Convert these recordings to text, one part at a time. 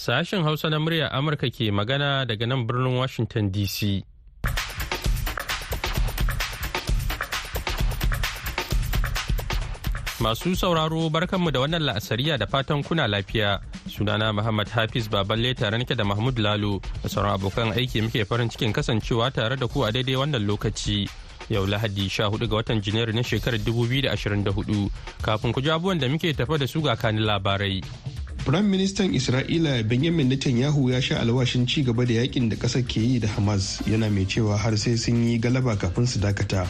Sashen Hausa na murya Amurka ke magana daga nan birnin Washington DC. Masu sauraro barkanmu da wannan la'asariya da fatan kuna lafiya. Sunana Muhammad Hafiz Baballe tare nake da Mahmud Lalo da sauran abokan aiki muke farin cikin kasancewa tare da ku a daidai wannan lokaci. Yau Lahadi 14 ga watan Janairu na shekarar 2024 kafin ku ji abubuwan da muke tafa da su ga kanin labarai. Firayim Ministan Isra'ila Benjamin Netanyahu ya sha alwashin ci gaba da yaƙin da ƙasar ke yi da Hamas yana mai cewa har sai sun yi galaba kafin su dakata.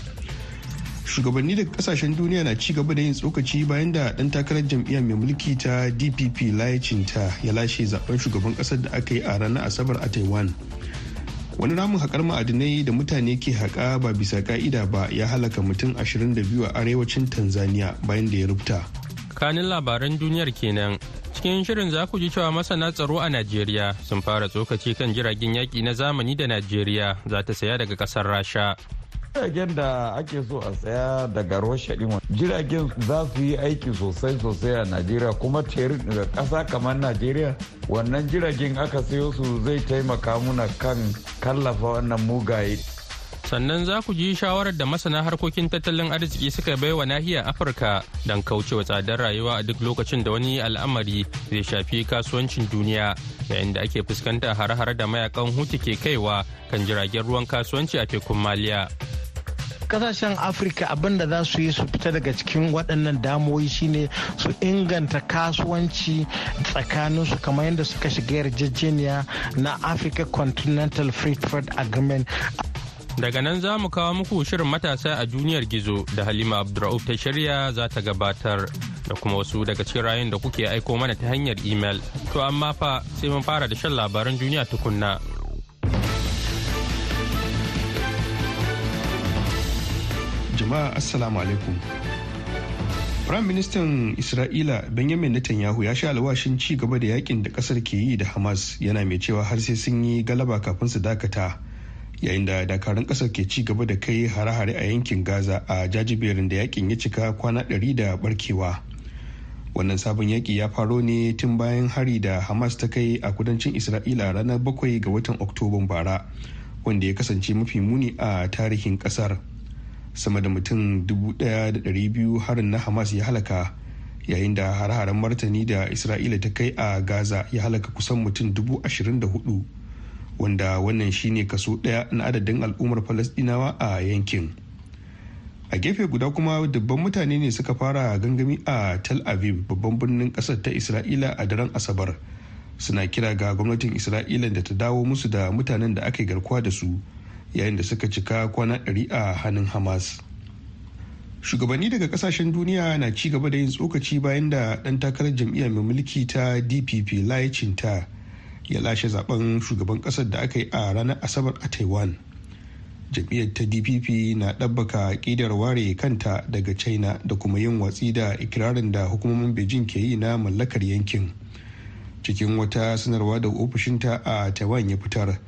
Shugabanni daga ƙasashen duniya na ci gaba da yin tsokaci bayan da ɗan takarar jam'iyyar mai mulki ta DPP layacinta ya lashe zaɓen shugaban ƙasar da aka yi a ranar Asabar a Taiwan. Wani ramin haƙar ma'adinai da mutane ke haƙa ba bisa ka'ida ba ya halaka mutum 22 a arewacin Tanzania bayan da ya rubuta. Kanin labaran duniyar kenan cikin shirin za ku ji cewa masana tsaro a Najeriya sun fara tsokaci kan jiragen yaƙi na zamani da Najeriya za ta saya daga ƙasar Rasha. jiragen da ake so a saya daga Rasha ɗin jiragen za su yi aiki sosai sosai a Najeriya kuma teri daga ƙasa kamar Najeriya wannan jiragen aka sayo su zai taimaka muna kan kallafa wannan mugaye. Sannan za ku ji shawarar da masana harkokin tattalin arziki suka bai wa nahiyar afirka don kaucewa tsadar rayuwa a duk lokacin da wani al'amari zai shafi kasuwancin duniya yayin da ake fuskanta hare-hare da mayaƙan hutu ke kaiwa kan jiragen ruwan kasuwanci a tekun maliya. Kasashen afirka abin da za su yi su fita daga cikin waɗannan damoyi shine su inganta kasuwanci tsakaninsu kamar yadda suka shiga yarjejeniya na africa continental free trade agreement. Daga nan za mu kawo muku shirin matasa a duniyar gizo da Halima Abdurrauf ta shirya za ta gabatar da kuma wasu daga cikin rayun da kuke aiko mana ta hanyar imel. To amma fa sai mun fara da shan labaran duniya tukunna. Jama'a Assalamu alaikum. Prime Ministan Isra'ila Benjamin Netanyahu ya sha alwashin ci gaba da yaƙin da ƙasar ke yi da Hamas yana mai cewa har sai sun yi galaba kafin su dakata. Yayin da dakarun ƙasar ke ci gaba da kai hare-hare a yankin gaza a jajiberin da yaƙin ya cika kwana ɗari da barkewa. Wannan sabon yaki ya faro ne tun bayan hari da hamas ta kai a kudancin isra'ila ranar bakwai ga watan oktoban bara wanda ya kasance mafi muni a tarihin ƙasar sama da mutum 1,200 harin na hamas ya halaka yayin da hare-haren martani da isra'ila ta kai a gaza ya halaka kusan mutum 24,000 wanda wannan shine kaso ɗaya na adadin al'ummar falasɗinawa a yankin. A gefe guda kuma dubban mutane ne suka fara gangami a tel aviv babban birnin ƙasar ta isra'ila a daren asabar. Suna kira ga gwamnatin isra'ila da ta dawo musu da mutanen da aka yi garkuwa da su yayin da suka cika kwana ɗari a hannun hamas. Shugabanni daga ƙasashen duniya na ci gaba da yin tsokaci bayan da ɗan takarar jam'iyyar mai mulki ta dpp layicinta ya lashe zaɓen shugaban ƙasar da aka yi a ranar asabar a taiwan. Jam'iyyar ta dpp na ɗabbaka ƙidar ware kanta daga china da kuma yin watsi da ikirarin da hukumomin beijing ke yi na mallakar yankin. Cikin wata sanarwa da ofishinta a taiwan ya fitar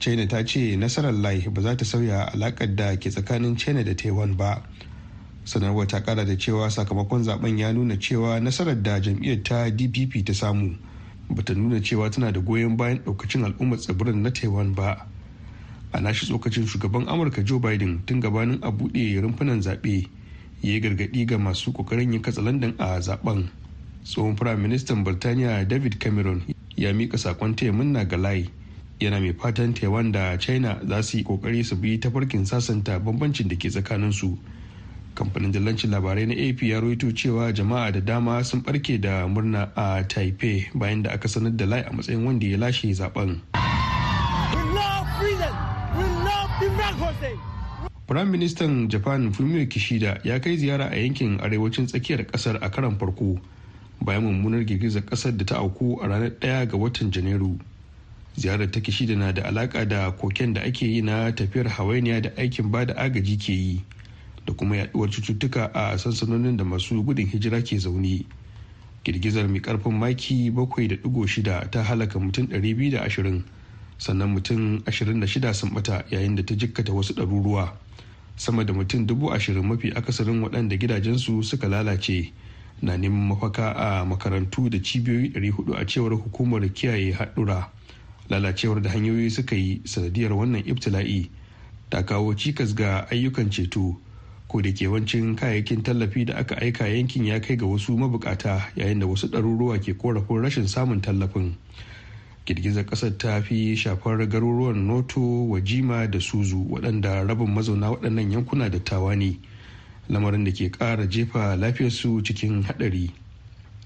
china ta ce nasarar lai ba za ta sauya alakar da ke tsakanin china da taiwan ba. Sanarwa ta kara da cewa sakamakon zaɓen ya nuna cewa nasarar da jam'iyyar ta dpp ta samu bata nuna cewa tana da goyon bayan daukacin al'ummar tsibirin na taiwan ba. A nashi tsokacin shugaban amurka joe biden tun gabanin a buɗe rumfunan zaɓe ya yi gargaɗi ga masu ƙoƙarin yin katsalandan a zaɓen tsohon firayim ministan birtaniya david cameron ya mika saƙon taya munna ga layi yana mai fatan taiwan da china za su yi ƙoƙari su bi tafarkin sasanta bambancin da ke tsakaninsu. Kamfanin dillancin labarai na ap ya rawaito cewa jama'a da dama sun barke da murna a taipei bayan da aka sanar da lai a matsayin wanda ya lashe zaɓen Firayim Ministan Japan Fumio Kishida ya kai ziyara a yankin arewacin tsakiyar ƙasar a karan farko bayan mummunar girgizar ƙasar da ta auku a ranar 1 ga watan Janairu. Ziyarar ta Kishida na da alaka da koken da ake yi na tafiyar hawainiya da aikin ba da agaji ke yi. Da kuma yaduwar cututtuka a sansanonin da masu gudun hijira ke zaune. Girgizar mai ƙarfin maki 7.6 ta halaka mutum 220 sannan mutum 26 sun bata yayin da ta jikkata wasu ɗaruruwa. Sama da mutum dubu ashirin mafi akasarin waɗanda gidajensu suka lalace na neman mafaka a makarantu da cibiyoyi 400 a cewar hukumar kiyaye haɗura. Lalacewar da hanyoyi suka yi sanadiyar wannan ibtila'i ta kawo cikas ga ayyukan ceto. Ko da ke wancin kayayyakin tallafi da aka aika yankin ya kai ga wasu mabukata yayin da wasu ɗaruruwa ke korafin rashin samun tallafin. Girgizar ƙasar ta fi shafar garuruwan noto wajima da suzu waɗanda rabin mazauna waɗannan yankuna da tawa ne. Lamarin da ke ƙara jefa lafiyarsu cikin haɗari.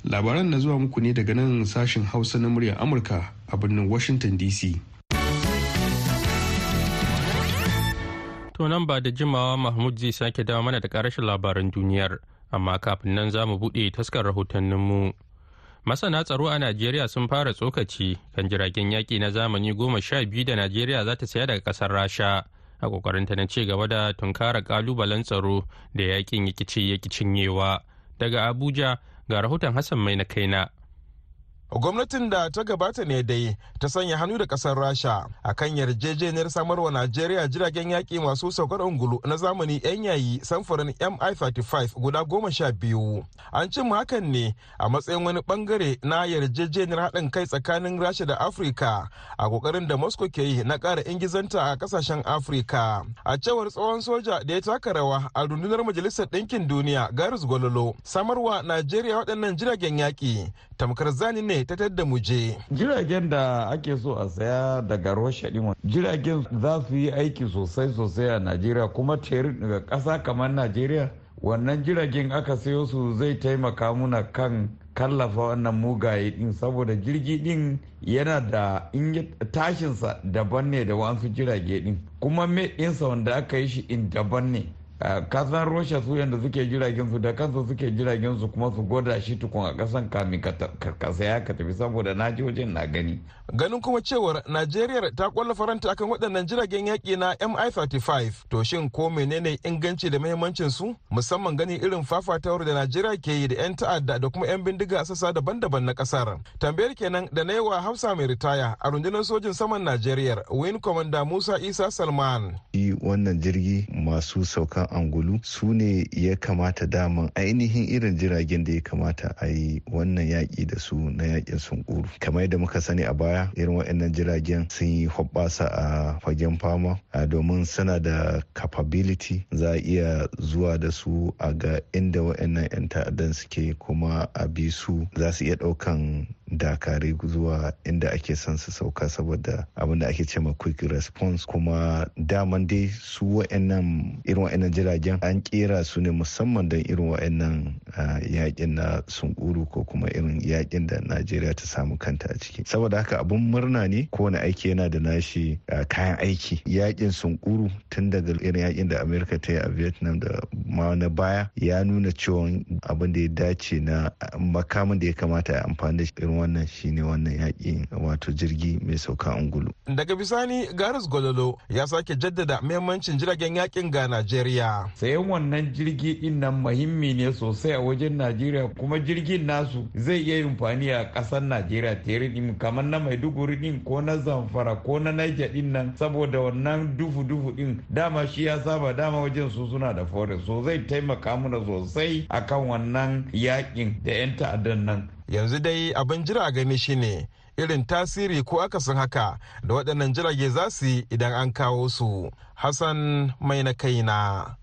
Labaran na zuwa muku ne daga nan sashen hausa na muryar amurka a birnin washington dc To nan ba da jimawa Mahmud zai sake dawo mana da karashin labaran duniyar, amma kafin nan za mu buɗe taskar rahotanninmu. Masana tsaro a Najeriya sun fara tsokaci kan jiragen yaƙi na zamani goma sha biyu da Najeriya za ta saya daga ƙasar Rasha a ƙoƙarinta na ci gaba da tunkara ƙalubalen tsaro da yaƙin yaƙi cinyewa. Daga Abuja ga rahoton Hassan Mai na kaina. Gwamnatin da ta gabata ne dai ta sanya hannu da ƙasar rasha a kan yarjejeniyar samarwa najeriya jiragen yaƙi masu saukar ungulu na zamani yan yayi samfurin mi-35 guda goma sha biyu. An cimma hakan ne a matsayin wani ɓangare na yarjejeniyar haɗin kai tsakanin rasha da afirka a ƙoƙarin da moscow ke yi na ƙara ingizanta a ƙasashen afirka. A cewar tsohon soja da ya taka rawa a rundunar majalisar ɗinkin duniya garis gololo samarwa najeriya waɗannan jiragen yaƙi tamkar zani ne ta tadda mu je. Jiragen da ake so a saya daga Russia ɗin jiragen za su yi aiki sosai sosai a Najeriya kuma terin daga ƙasa kamar Najeriya. Wannan jiragen aka sayo su zai taimaka muna kan kallafa wannan mugaye din saboda jirgi din yana da in tashinsa daban ne da wasu jirage din. Kuma mai ɗinsa wanda aka yi shi in daban ne. Kasan rosha su yadda suke jiragen su da kansu suke jiragen su kuma su gwada shi tukun a kasan kamin ka saya ka tafi saboda na ji wajen na gani. Ganin kuma cewar najeriya ta kwalla faranta akan waɗannan jiragen yaƙi na mi-35 to shin ko menene inganci da mahimmancin su musamman gani irin fafatawar da najeriya ke yi da 'yan ta'adda da kuma 'yan bindiga a sassa daban-daban na ƙasar. Tambayar kenan da na yi wa hafsa mai ritaya a rundunar sojin saman najeriya win commander musa isa salman. Wannan jirgi masu saukan angulu su ne ya kamata daman ainihin irin jiragen da ya kamata a yi wannan yaƙi da su na yaƙin sunkuru. Kamar yadda muka sani a baya irin waɗannan jiragen sun yi hoɓɓasa a fagen fama domin suna da capability za a iya zuwa da su a ga inda waɗannan 'yan ta'addan suke kuma a bi su. Za su iya ɗaukan dakare zuwa inda ake son su sauka saboda abin da ake ce ma quick response. Kuma daman dai su wa'annan irin wa'annan jiragen an kera su ne musamman don irin wa'annan yaƙin na sunkuru ko kuma irin yaƙin da najeriya ta samu kanta a ciki. Saboda haka abin murna ne kowane aiki yana da nashi kayan aiki. Yakin sunkuru tun daga irin yaƙin da amerika ta yi a vietnam da ma na baya ya nuna cewa abin da ya dace na makamin da ya kamata a amfani da irin wannan shine wannan yaƙi wato jirgi mai sauka ungulu. Daga bisani Garis Gololo ya sake jaddada muhimmancin jiragen yaƙin ga Najeriya. Sayan wannan jirgi ɗin nan muhimmi ne sosai a wajen Najeriya kuma jirgin nasu zai iya amfani a ƙasar Najeriya tere din kamar na Maiduguri din ko na Zamfara ko na Niger ɗin nan saboda wannan dufu dufu din dama shi ya saba dama wajen su suna da forest so zai taimaka mana sosai akan wannan yaƙin da 'yan ta'addan nan yanzu dai abin jira gani shine irin tasiri ko akasin haka da waɗannan jirage za su yi idan an kawo su. Hassan mai na kaina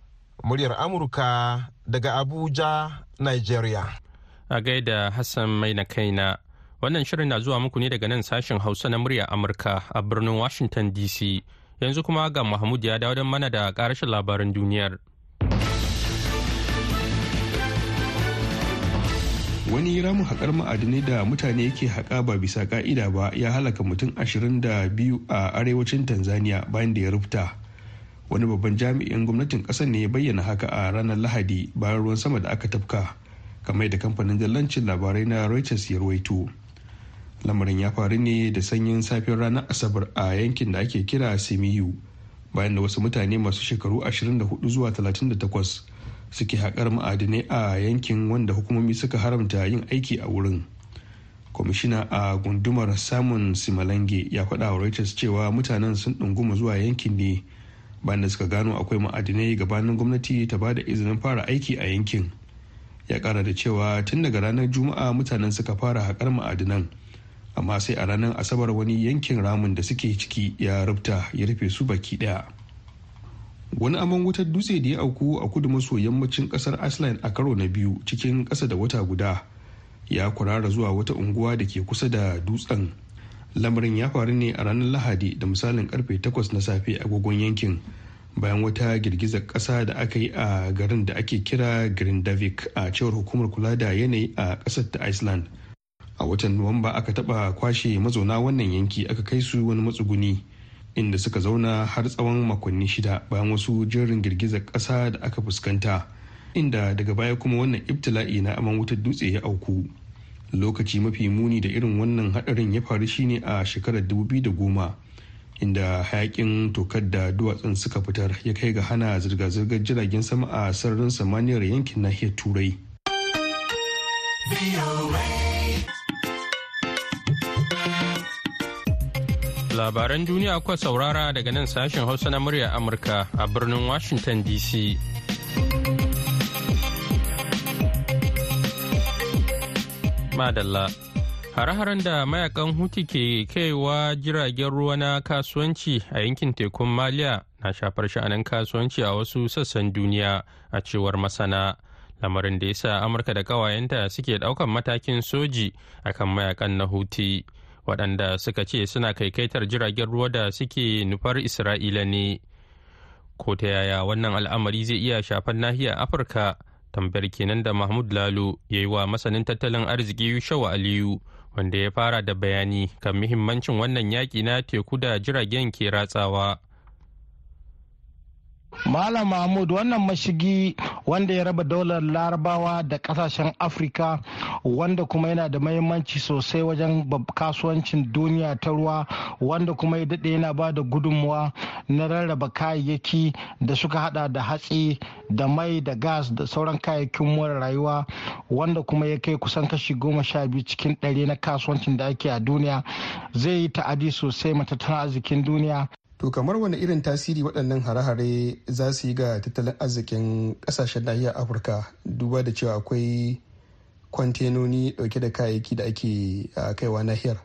muryar amurka daga abuja nigeria. A gaida hassan mai na kaina wannan shirin na zuwa muku ne daga nan sashen hausa na muryar amurka a birnin washington dc yanzu kuma ga mahmud ya dawo don mana da ƙarashin labaran duniyar. Wani ramin haƙar ma'adinai da mutane ke haƙa ba bisa ka'ida ba ya halaka mutum 22 a arewacin tanzania bayan da ya rufta wani babban jami'in gwamnatin ƙasar ne ya bayyana haka a ranar lahadi bayan ruwan sama da aka tafka kamar da kamfanin jallancin labarai na reuters ya rawaito lamarin ya faru ne da sanyin safiyar ranar asabar a yankin da ake kira simiyu bayan da wasu mutane masu shekaru 24 zuwa 38 suke haƙar ma'adinai a yankin wanda hukumomi suka haramta yin aiki a wurin. Kwamishina a gundumar samun simalange ya faɗa wa reuters cewa mutanen sun ɗunguma zuwa yankin ne bayan da suka gano akwai ma'adinai gabanin gwamnati ta ba da izinin fara aiki a yankin. Ya kara da cewa tun daga ranar juma'a mutanen suka fara haƙar ma'adinan amma sai a ranar asabar wani yankin ramin da suke ciki ya rubta ya rufe su baki ɗaya wani aman wutar dutse da ya auku a kudu maso yammacin ƙasar iceland a karo na biyu cikin kasa da wata guda ya kurara zuwa wata unguwa da ke kusa da dutsen. Lamarin ya faru ne a ranar lahadi da misalin ƙarfe 8 na safe agogon yankin bayan wata girgizar kasa da aka yi a garin da ake kira grindavik a cewar hukumar kula da yanayi a ƙasar ta iceland. A watan nuwamba aka taba kwashe mazauna wannan yanki aka kai su wani matsuguni. Inda suka zauna har tsawon makonni shida bayan wasu jerin girgizar ƙasa da aka fuskanta inda daga baya kuma wannan ibtila'i na aman wutar dutse ya auku. Lokaci mafi muni da irin wannan hadarin ya faru shine a shekarar 2010 inda hayakin tokar da duwatsun suka fitar ya kai ga hana zirga-zirgar jiragen sama a sararin samaniyar yankin nahiyar turai. Labaran duniya kuwa saurara daga nan sashen Hausa na murya Amurka a birnin Washington DC. Madalla. Hare-haren da mayaƙan Huti ke kaiwa jiragen ruwa na kasuwanci a yankin tekun Maliya na shafar sha'anin kasuwanci a wasu sassan duniya a cewar masana. Lamarin da ya sa Amurka da ƙawayenta suke ɗaukan matakin soji akan mayaƙan na Huti. Waɗanda suka ce suna kaikaitar jiragen ruwa da suke nufar isra'ila ne. Ko ta yaya wannan al'amari zai iya shafar nahiyar afirka? Tambayar kenan da mahmud lalo ya yi wa masanin tattalin arziki yushawa aliyu wanda ya fara da bayani kan muhimmancin wannan yaƙi na teku da jiragen ke ratsawa. Malam Mahmud wannan mashigi wanda ya raba daular larabawa da ƙasashen Afirka wanda kuma yana da mahimmanci sosai wajen kasuwancin duniya ta ruwa wanda kuma ya daɗe yana ba da gudunmuwa na rarraba kayayyaki da suka hada da hatsi da mai da gas da sauran kayayyakin more rayuwa wanda kuma ya kai kusan kashi goma sha biyu cikin ɗari na kasuwancin da ake a duniya. Zai yi ta'adi sosai matattalin arzikin duniya. To kamar wani irin tasiri waɗannan hare-hare za su yi ga tattalin arzikin ƙasashen nahiyar Afirka duba da cewa akwai kwantenoni ɗauke da kayayyaki da ake kaiwa nahiyar.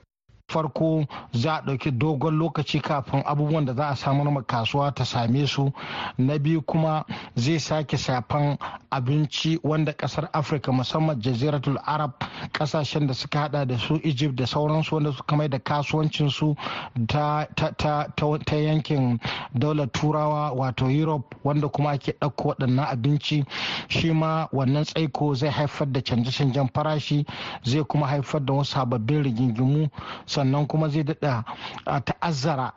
Farko za a ɗauki dogon lokaci kafin abubuwan da za a samar ma kasuwa ta same su. Na biyu kuma zai sake shafan abinci wanda ƙasar afirka musamman jaziratul arab ƙasashen da suka hada da su egypt da sauransu wanda suka mai da kasuwancinsu ta, ta, yankin daular turawa wato europe wanda kuma ake ɗauko waɗannan abinci. Shi ma wannan tsaiko zai haifar da canje-canjen farashi zai kuma haifar da wasu sababbin rigingimu sannan kuma zai daɗa ta'azzara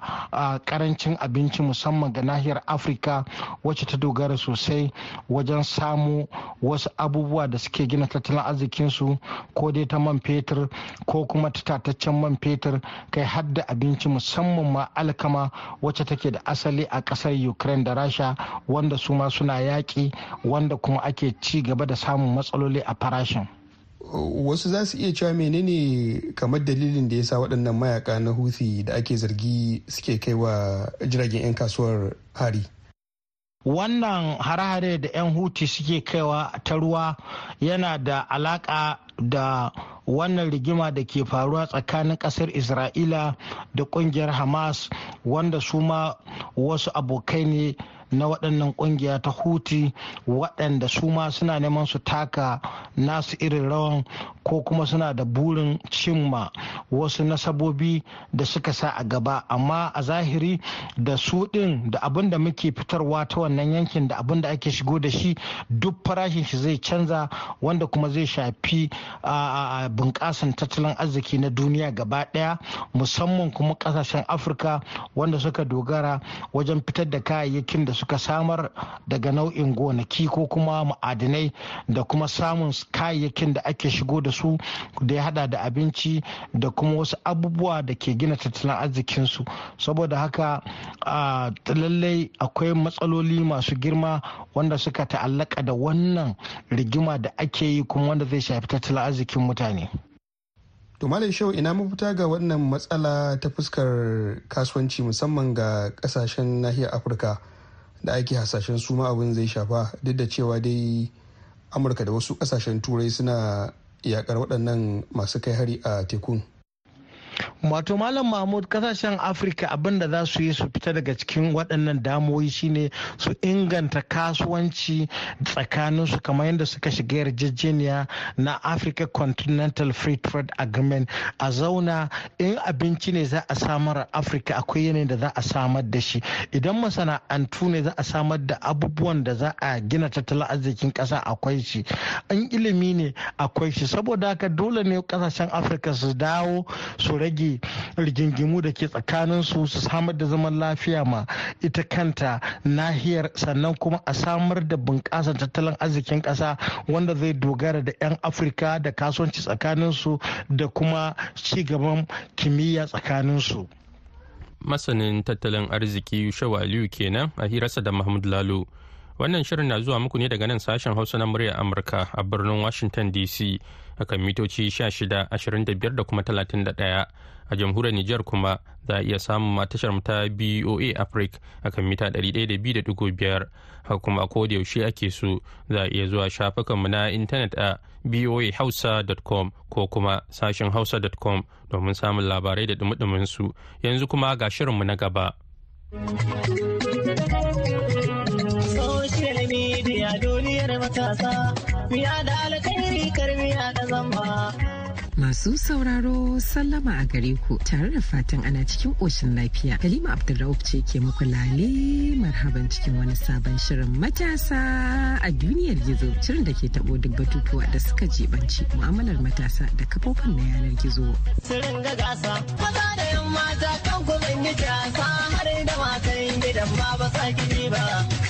ƙarancin abinci musamman ga nahiyar afirka wacce ta dogara sosai wajen samu wasu abubuwa da suke gina tattalin arzikinsu ko dai ta man fetur ko kuma ta tataccen man fetur kai hadda abinci musamman ma alkama wacce take da asali a ƙasar ukraine da rasha wanda su ma suna yaƙi wanda kuma ake ci gaba da samun matsaloli a farashin. Wasu za su iya cewa menene kamar dalilin da ya sa waɗannan mayaka na huthi da ake zargi suke kai wa jiragen 'yan kasuwar hari? Wannan hare-hare da 'yan huti suke kaiwa ta ruwa yana da alaka da wannan rigima da ke faruwa tsakanin ƙasar isra'ila da ƙungiyar hamas wanda su ma wasu abokai ne na waɗannan ƙungiya ta huti waɗanda su ma suna neman su taka nasu irin rawan ko kuma suna da burin cimma wasu nasabobi da suka sa a gaba. Amma a zahiri da su ɗin da abin da muke fitarwa ta wannan yankin da abin da ake shigo da shi duk farashin shi zai canza wanda kuma zai shafi a bunƙasan tattalin arziki na duniya gaba ɗaya musamman kuma ƙasashen afirka wanda suka dogara wajen fitar da kayayyakin da suka samar daga nau'in gonaki ko kuma ma'adinai da kuma samun kayayyakin da ake shigo da su da ya hada da abinci da kuma wasu abubuwa da ke gina tattalin arzikinsu saboda haka lallai akwai matsaloli masu girma wanda suka ta'allaka da wannan rigima da ake yi kuma wanda zai shafi tattalin arzikin mutane. To Malam Shau ina mafita ga wannan matsala ta fuskar kasuwanci musamman ga ƙasashen nahiyar Afirka da ake hasashen su ma abin zai shafa duk da cewa dai amurka da wasu ƙasashen turai suna yakar waɗannan masu kai hari a tekun. Wato malam mahmud ƙasashen afirka abin da za su yi su fita daga cikin waɗannan damoyi shine su inganta kasuwanci tsakanin su kamar yadda suka shiga yarjejeniya na africa continental free trade agreement. A zauna in abinci ne za a samar afirka akwai yanayin da za a samar da shi. Idan masana'antu ne za a samar da abubuwan da za a gina tattalin arzikin ƙasa akwai shi. An ilimi ne akwai shi. Saboda haka dole ne ƙasashen afirka su dawo su rage rigingimu da ke tsakanin su su samar da zaman lafiya ma ita kanta nahiyar sannan kuma a samar da bunƙasar tattalin arzikin ƙasa wanda zai dogara da 'yan afirka da kasuwanci tsakanin su da kuma ci gaban kimiyya tsakanin su masanin tattalin arziki yushewa aliyu kenan a hirarsa da mahmud lalo. Wannan shirin na zuwa muku ne daga nan sashen hausa na murya amurka a birnin washington dc akan mitoci 16 25 da kuma 31 a jamhuriyar Nijar kuma za a iya samun matashar ta BOA Africa akan mita 102.5 haka kuma ko da yaushe ake so za a iya zuwa shafukanmu na intanet a boahausa.com ko kuma sashen hausa.com domin samun labarai da dumudumin su. Yanzu kuma ga shirinmu na gaba. Matasa, miya da alkhairi karmiya da zamba. Masu sauraro sallama a gare ku tare da fatan ana cikin ƙoshin lafiya. Halima Abdulrauf ce ke muku lale marhaban cikin wani sabon shirin matasa a duniyar gizo. Shirin da ke taɓo duk batutuwa da suka jibanci mu'amalar matasa da kafofin na yanar gizo. Sirin ga gasa, maza da yan mata kan kuma yi har da matan gidan ba ba sa ba.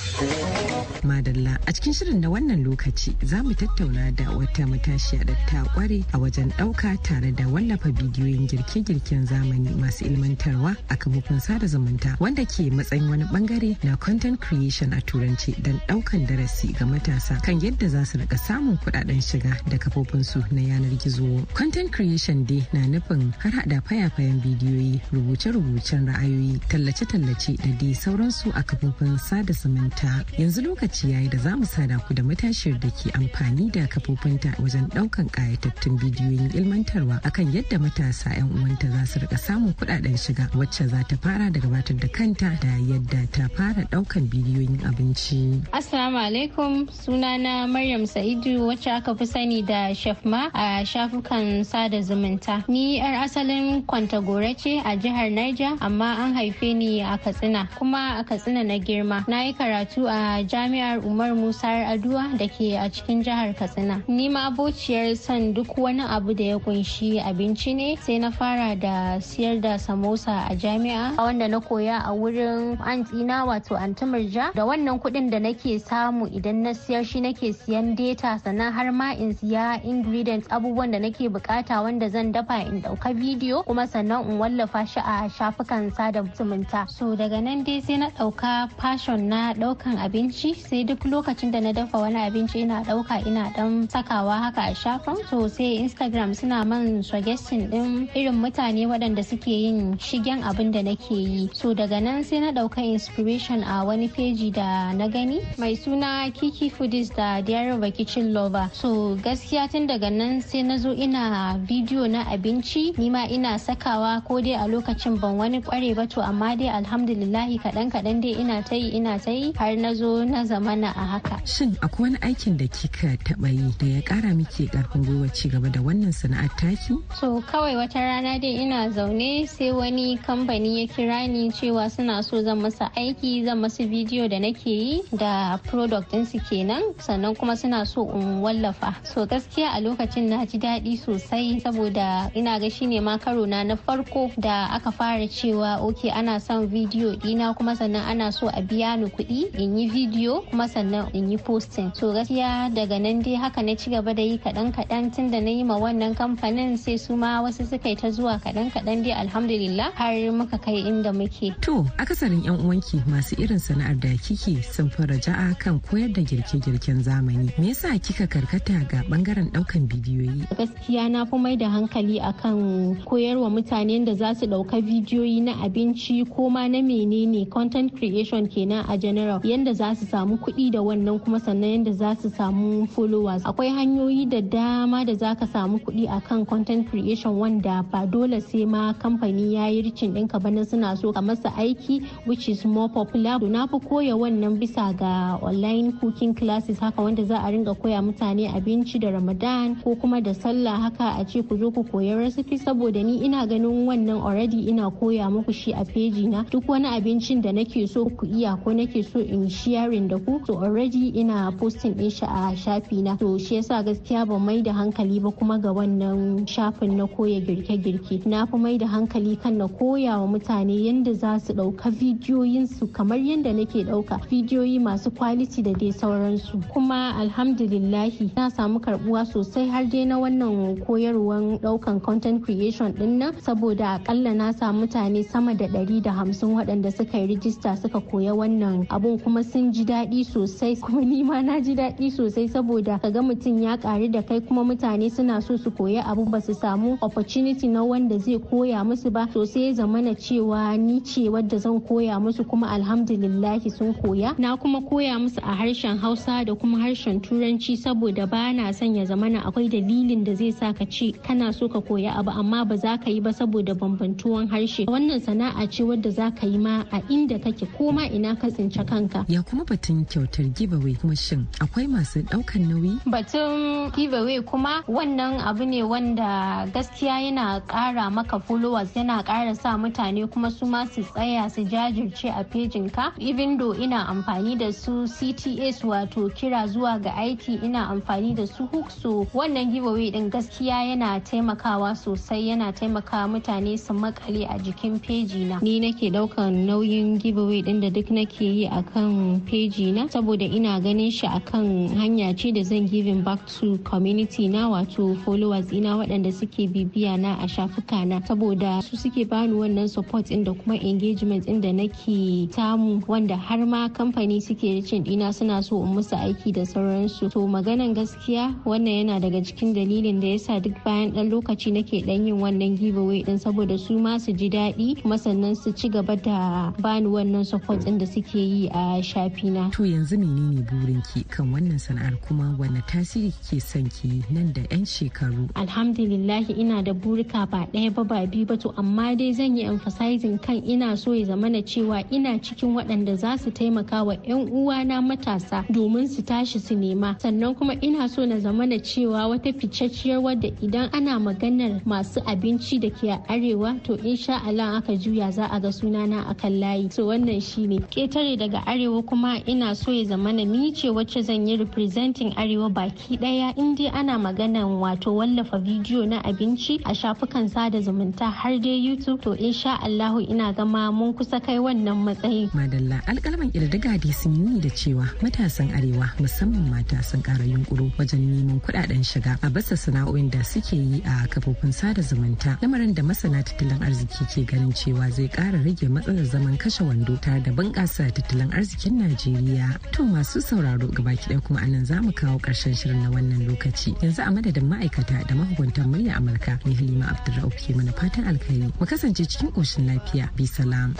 Madalla a cikin shirin na wannan lokaci za mu tattauna da wata matashiya da ta kware a wajen ɗauka tare da wallafa bidiyoyin girke-girken zamani masu ilmantarwa a kafofin sada zumunta wanda ke matsayin wani ɓangare na content creation a turanci don ɗaukan darasi ga matasa kan yadda za su riƙa samun kuɗaɗen shiga da kafofinsu na yanar gizo. Content creation dai na nufin har hada fayafayen bidiyoyi, rubuce-rubucen ra'ayoyi, tallace-tallace da dai sauransu a kafofin sada zumunta. Yanzu lokaci yayi da za mu sada ku da matashiyar da ke amfani da kafofinta wajen ɗaukan kayatattun bidiyoyin ilmantarwa akan yadda matasa 'yan uwanta za su riƙa samun kuɗaɗen shiga wacce za ta fara da gabatar da kanta da yadda ta fara ɗaukan bidiyoyin abinci. Assalamu alaikum sunana Maryam Sa'idu wacce aka fi sani da Shafma a shafukan sada zumunta. Ni 'yar asalin Kwantagora ce a jihar Niger amma an haife ni a Katsina kuma a Katsina na girma. Na yi karatu a jami'ar Umar Musa Aduwa da ke a cikin jihar Katsina. Ni ma abociyar son duk wani abu da ya ƙunshi abinci ne sai na fara da siyar da samosa a jami'a wanda na koya a wurin antina wato antimirja da wannan kuɗin da nake samu idan na siyar shi nake siyan data sannan har ma in siya ingredients abubuwan da nake buƙata wanda zan dafa in ɗauka bidiyo kuma sannan in wallafa shi a shafukan sada zumunta. So daga nan dai sai na ɗauka fashion na ɗaukan abinci sai duk lokacin da na dafa wani abinci ina ɗauka ina dan sakawa haka a shafin. To sai instagram suna man suggestion din irin mutane waɗanda suke yin shigen abin da nake yi. So daga nan sai na ɗauka inspiration a wani feji da na gani. Mai suna kiki foodies da diyar kitchen lover. So gaskiya tun daga nan sai na zo ina bidiyo na abinci. Nima ina sakawa ko dai a lokacin ban wani kware ba to amma dai alhamdulillahi kaɗan kaɗan dai ina ta yi ina ta yi har na zo na zamana a haka. Shin akwai wani aikin da kika taɓa yi da ya ƙara miki ƙarfin gwiwa ci gaba da wannan sana'ar taki? So kawai wata rana dai ina zaune sai wani kamfani ya kira ni cewa suna so zan masa aiki zan masu bidiyo da nake yi da product ɗinsu kenan sannan kuma suna so in wallafa. So gaskiya a lokacin na ji daɗi sosai saboda ina ga shine ma karo na na farko da aka fara cewa ok ana son bidiyo ɗina kuma sannan ana so a biya ni kuɗi in yi bidiyo kuma sannan in yi posting to gaskiya daga nan dai haka na ci gaba da yi kaɗan kaɗan tun da na yi ma wannan kamfanin sai su ma wasu suka yi ta zuwa kaɗan kaɗan dai alhamdulillah har muka kai inda muke. To akasarin yan uwanki masu irin sana'ar da kike sun fi raja'a kan koyar da girke-girken zamani me yasa kika karkata ga ɓangaren ɗaukan bidiyoyi? Gaskiya na fi mai da hankali akan koyarwa mutane da za su ɗauka bidiyoyi na abinci ko ma na menene content creation kenan a general yanda za su samu kuɗi da wannan kuma sannan yadda za su samu followers. Akwai hanyoyi da dama da za ka samu kuɗi akan content creation wanda ba dole sai ma kamfani ya yi ricin ɗinka ba na suna so ka masa aiki which is more popular. Na fi koya wannan bisa ga online cooking classes haka wanda za a ringa koya mutane abinci da ramadan ko kuma da sallah haka a ce ku zo ku koyi recipe. Saboda ni ina ganin wannan already ina koya muku shi a peji na. Duk wani abincin da nake so ku iya ko nake so in sharing da ku. To already ina posting din shi a shafi na to shi yasa gaskiya ban mai da hankali ba kuma ga wannan shafin na koya girke-girke. Na fi mai da hankali kan na koya wa mutane yadda za su ɗauka bidiyoyin su kamar yadda nake ɗauka bidiyoyi masu quality da dai sauransu. Kuma alhamdulillahi na samu karbuwa sosai har dai na wannan koyarwan ɗaukan content creation ɗin nan. Saboda akalla na samu mutane sama da ɗari da hamsin waɗanda suka yi rijista suka koya wannan abun kuma sun ji daɗi sosai kuma ni ma na ji daɗi sosai saboda kaga mutum ya ƙari da kai kuma mutane suna so su koya abu ba su samu opportunity na wanda zai koya musu ba. Sosai zamana cewa ni ce wadda zan koya musu kuma alhamdulillahi sun koya. Na kuma koya musu a harshen hausa da kuma harshen turanci saboda ba na son ya zamana akwai dalilin da zai sa ka ce kana so ka koya abu amma ba za ka yi ba saboda bambantuwan harshe. Wannan sana'a ce wadda za ka yi ma a inda kake ko ma ina ka tsinci kanka. Ya kuma batun kyautar giveaway kuma shin akwai masu ɗaukan nauyi? Batun giveaway kuma wannan abu ne wanda gaskiya yana kara maka followers yana kara sa mutane kuma su ma su tsaya su jajirce a pejin ka. Even though ina amfani da su cts wato kira zuwa ga aiki ina amfani da su hook. So wannan giveaway din gaskiya yana taimakawa sosai yana taimakawa mutane su makale a jikin peji na ni nake ɗaukan nauyin giveaway din da duk nake yi akan peji na saboda ina ganin shi akan hanya ce da zan giving back to community na wato followers ina waɗanda suke bibiya na a shafuka na. Saboda su suke bani wannan support din da kuma engagement din da nake samu wanda har ma kamfani suke ricin dina suna so in musu aiki da sauransu. To maganan gaskiya wannan yana daga cikin dalilin da yasa duk bayan ɗan lokaci nake ɗan yin wannan giveaway din saboda su ma su ji daɗi kuma sannan su ci gaba da bani wannan support din da suke yi a shafi na. To yanzu menene burinki kan wannan sana'ar kuma wanne tasiri kike son ki nan da 'yan shekaru? Alhamdulillah ina da burika ba ɗaya ba ba biyu ba to amma dai zan yi emphasizing kan ina so ya zamana cewa ina cikin waɗanda za su taimaka wa 'yan uwana matasa domin su tashi su nema. Sannan kuma ina so na zamana cewa wata ficacciyar wadda idan ana maganar masu abinci da ke a arewa to insha Allah aka juya za a ga sunana a kan layi. So wannan shine ƙetare daga arewa kuma ina so ya zamana ni ce wacce zan yi representing arewa baki ɗaya in dai ana maganan wato wallafa bidiyo na abinci a shafukan sada zumunta har dai youtube to insha Allahu ina gama mun kusa kai wannan matsayin madalla alkalman ƙididdiga dai sun yi da cewa matasan arewa musamman mata sun ƙara yunkuro wajen neman kuɗaɗen shiga a basa sana'o'in da suke yi a kafofin sada zumunta. Lamarin da masana tattalin arziki ke ganin cewa zai ƙara rage matsalar zaman kashe wando tare da bunƙasa tattalin arzikin najeriya. To masu sauraro gabaki ɗaya kuma a nan za mu kawo ƙarshen shirin na wannan lokaci. Yanzu a madadin ma'aikata da mahukuntan murya amurka ne halima abdulrauf ke mana fatan alkhairi. Mu kasance cikin ƙoshin lafiya. Bi salam.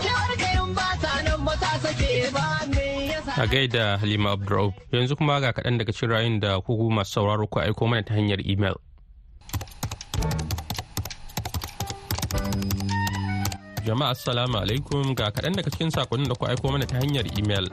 A gaida halima abdulrauf. Yanzu kuma ga kaɗan daga cikin rayun da kuku masu sauraro ku aiko mana ta hanyar imel jama'a assalamu alaikum. Ga kaɗan daga cikin sakonnin da ku aiko mana ta hanyar imel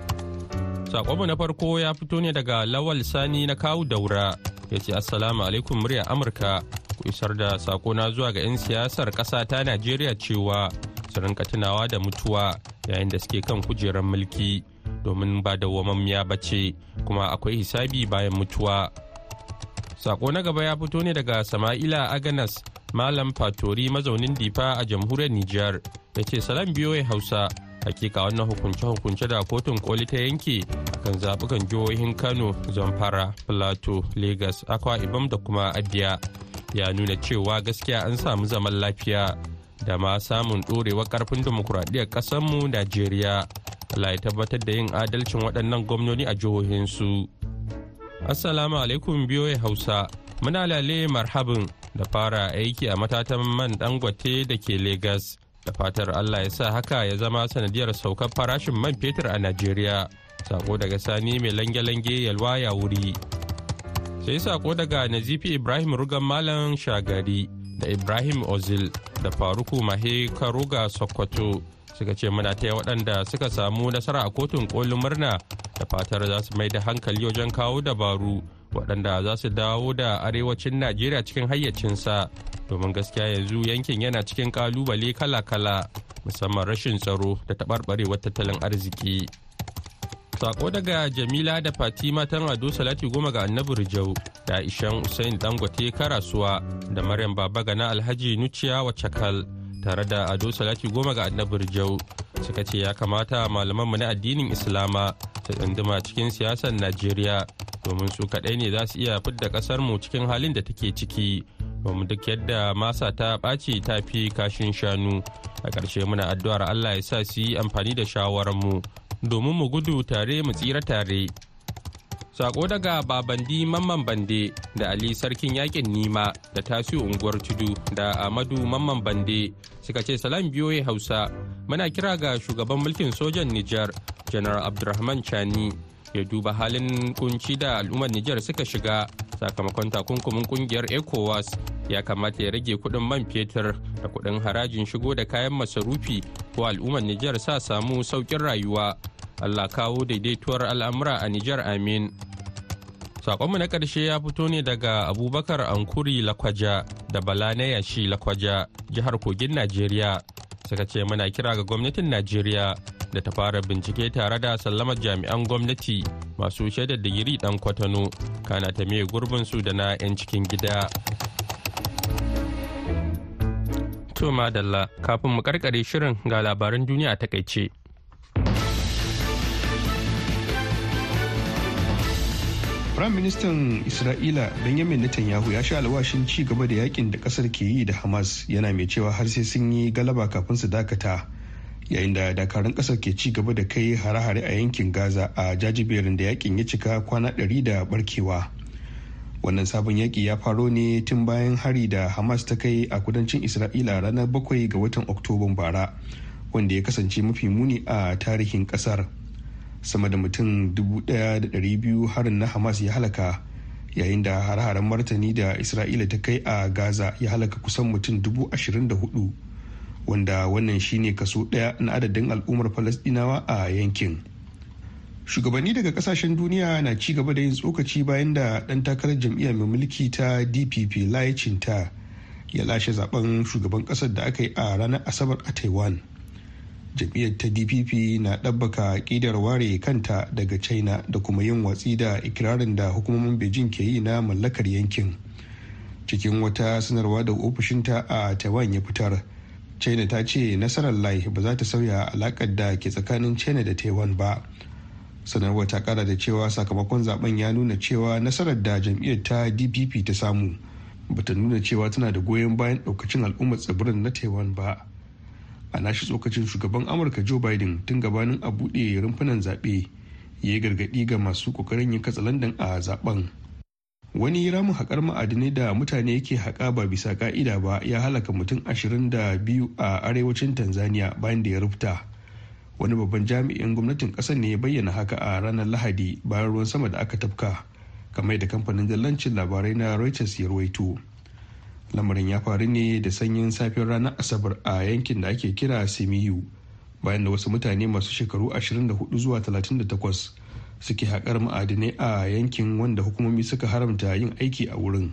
sakonmu na farko ya fito ne daga lawal sani na kawu daura. Ya ce assalamu alaikum murya amurka. Ku isar da sakona zuwa ga 'yan siyasar ƙasa ta najeriya cewa su rinka tunawa da mutuwa yayin da suke kan kujerar mulki domin ba da wamammiya ba ce kuma akwai hisabi bayan mutuwa. Sako na gaba ya fito ne daga sama'ila aganas malam fatori mazaunin difa a jamhuriyar nijar. Ya ce salam biyoyi hausa. Hakika wannan hukunce-hukunce da kotun koli ta yanke kan zaɓukan jihohin kano zamfara plateau lagos akwa ibam da kuma abia ya nuna cewa gaskiya an samu zaman lafiya da ma samun ɗorewar ƙarfin demokuraɗiyyar ƙasarmu najeriya. Allah ya tabbatar da yin adalcin waɗannan gwamnoni a jihohinsu. Assalamu alaikum biyoyi Hausa, muna lale marhabin da fara aiki a matatan man dangote da ke Legas. Da fatar Allah ya sa haka ya zama sanadiyar saukar farashin man fetur a Najeriya. sako daga sani mai lange-lange yalwa ya wuri sai sako daga nazifi ibrahim rugan malam shagari da ibrahim ozil da faruku mahe karuga sokoto suka ce muna taya waɗanda suka samu nasara a kotun kolin murna da fatar za su mai da hankali wajen kawo dabaru waɗanda za su dawo da arewacin najeriya cikin hayyacinsa. Domin gaskiya yanzu yankin yana cikin ƙalubale kala-kala musamman rashin tsaro da taɓarɓarewar tattalin arziki. Sako daga jamila da fatima tan ado salati goma ga annabi rijau da ishan usain dangote karasuwa da maryam babaga na alhaji nuciya wacakal. Tare da ado salati goma ga annabi rijau suka ce ya kamata malamanmu na addinin islama su tsunduma cikin siyasar najeriya domin su kaɗai ne za su iya fidda ƙasar mu cikin halin da take ciki. Domin duk yadda masa ta ɓaci ta fi kashin shanu. A ƙarshe muna addu'ar allah ya sa su yi amfani da shawararmu domin mu gudu tare mu tsira tare. Sako daga babandi mamman bande da ali sarkin yaƙin nima da tasiu unguwar tudu da amadu mamman bande suka ce salam biyoyi hausa. Muna kira ga shugaban mulkin sojan nijar janar abdulrahman chani ya duba halin kunci da al'ummar nijar suka shiga sakamakon takunkumin ƙungiyar ecowas. Ya kamata ya rage kuɗin man fetur da kuɗin harajin shigo da kayan masarufi ko al'ummar nijar sa samu saukin rayuwa. Allah kawo daidaituwar al'amura a nijar amin Sakonmu na ƙarshe ya fito ne daga Abubakar Ankuri Lakwaja da Bala na yashi Lakwaja, jihar Kogin Najeriya. Suka ce muna kira ga gwamnatin Najeriya da ta fara bincike tare da sallamar jami'an gwamnati masu shaidar digiri ɗan kwatano, kana ta mai gurbin su da na 'yan cikin gida. To madalla, kafin mu karkare shirin ga labaran duniya taƙaice. Firayim Ministan Isra'ila Benjamin Netanyahu ya sha alwashin ci gaba da yaƙin da ƙasar ke yi da Hamas yana mai cewa har sai sun yi galaba kafin su dakata yayin da dakarun ƙasar ke ci gaba da kai hare-hare a yankin Gaza a jajiberin da yaƙin ya cika kwana ɗari da barkewa. Wannan sabon yaki ya faro ne tun bayan hari da Hamas ta kai a kudancin Isra'ila ranar bakwai ga watan Oktoban bara wanda ya kasance mafi muni a tarihin ƙasar. Sama da mutum 1,200 harin na hamas ya halaka yayin da har-haren martani da isra'ila ta kai a gaza ya halaka kusan mutum 24,000 wanda wannan shine kaso ɗaya na adadin al'ummar falasdinawa a yankin. Shugabanni daga ƙasashen duniya na ci gaba da yin tsokaci bayan da dan takarar jam'iyyar mai mulki ta dpp layicinta ya lashe zaɓen shugaban ƙasar da aka yi a ranar asabar a taiwan. Jam'iyyar ta dpp na ɗabbaka ƙidar ware kanta daga china da kuma yin watsi da ikirarin da hukumomin beijing ke yi na mallakar yankin. Cikin wata sanarwa da ofishinta a taiwan ya fitar china ta ce nasarar lai ba za ta sauya alakar da ke tsakanin china da taiwan ba. Sanarwar ta kara da cewa sakamakon zaɓen ya nuna cewa nasarar da jam'iyyar ta dpp ta samu bata nuna cewa tana da goyon bayan daukacin al'ummar tsibirin na taiwan ba. A nashi tsokacin shugaban amurka joe biden tun gabanin a buɗe rumfunan zaɓe ya yi gargaɗi ga masu ƙoƙarin yin katsalandan a zaɓen wani ramin haƙar ma'adinai da mutane yake haƙa ba bisa ƙa'ida ba ya halaka mutum ashirin da biyu a arewacin tanzania bayan da ya rufta. Wani babban jami'in gwamnatin ƙasar ne ya bayyana haka a ranar lahadi bayan ruwan sama da aka tafka kamar da kamfanin dillancin labarai na reuters ya rawaito lamarin ya faru ne da sanyin safiyar ranar asabar a yankin da ake kira semiyu bayan da wasu mutane masu shekaru 24 zuwa 38 suke haƙar ma'adinai a yankin wanda hukumomi suka haramta yin aiki a wurin.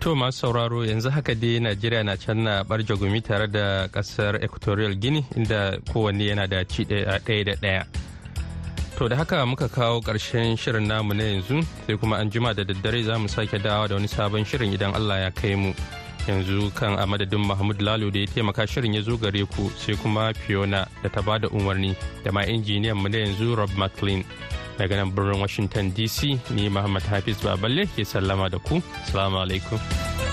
To masu sauraro yanzu haka dai najeriya na can na barja gumi tare da ƙasar equatorial guinea inda kowanne yana da ci ɗaya da ɗaya. To da haka muka kawo ƙarshen shirin namu na yanzu sai kuma an jima da daddare za mu sake dawa da wani sabon shirin idan Allah ya kai mu. Yanzu kan a madadin Mahmud Lalo da ya taimaka shirin ya zo gare ku sai kuma Fiona da ta ba da umarni da ma injiniyan mu na yanzu Rob McLean. Daga nan birnin Washington DC ni Muhammad Hafiz Baballe ke sallama da ku. Assalamu alaikum.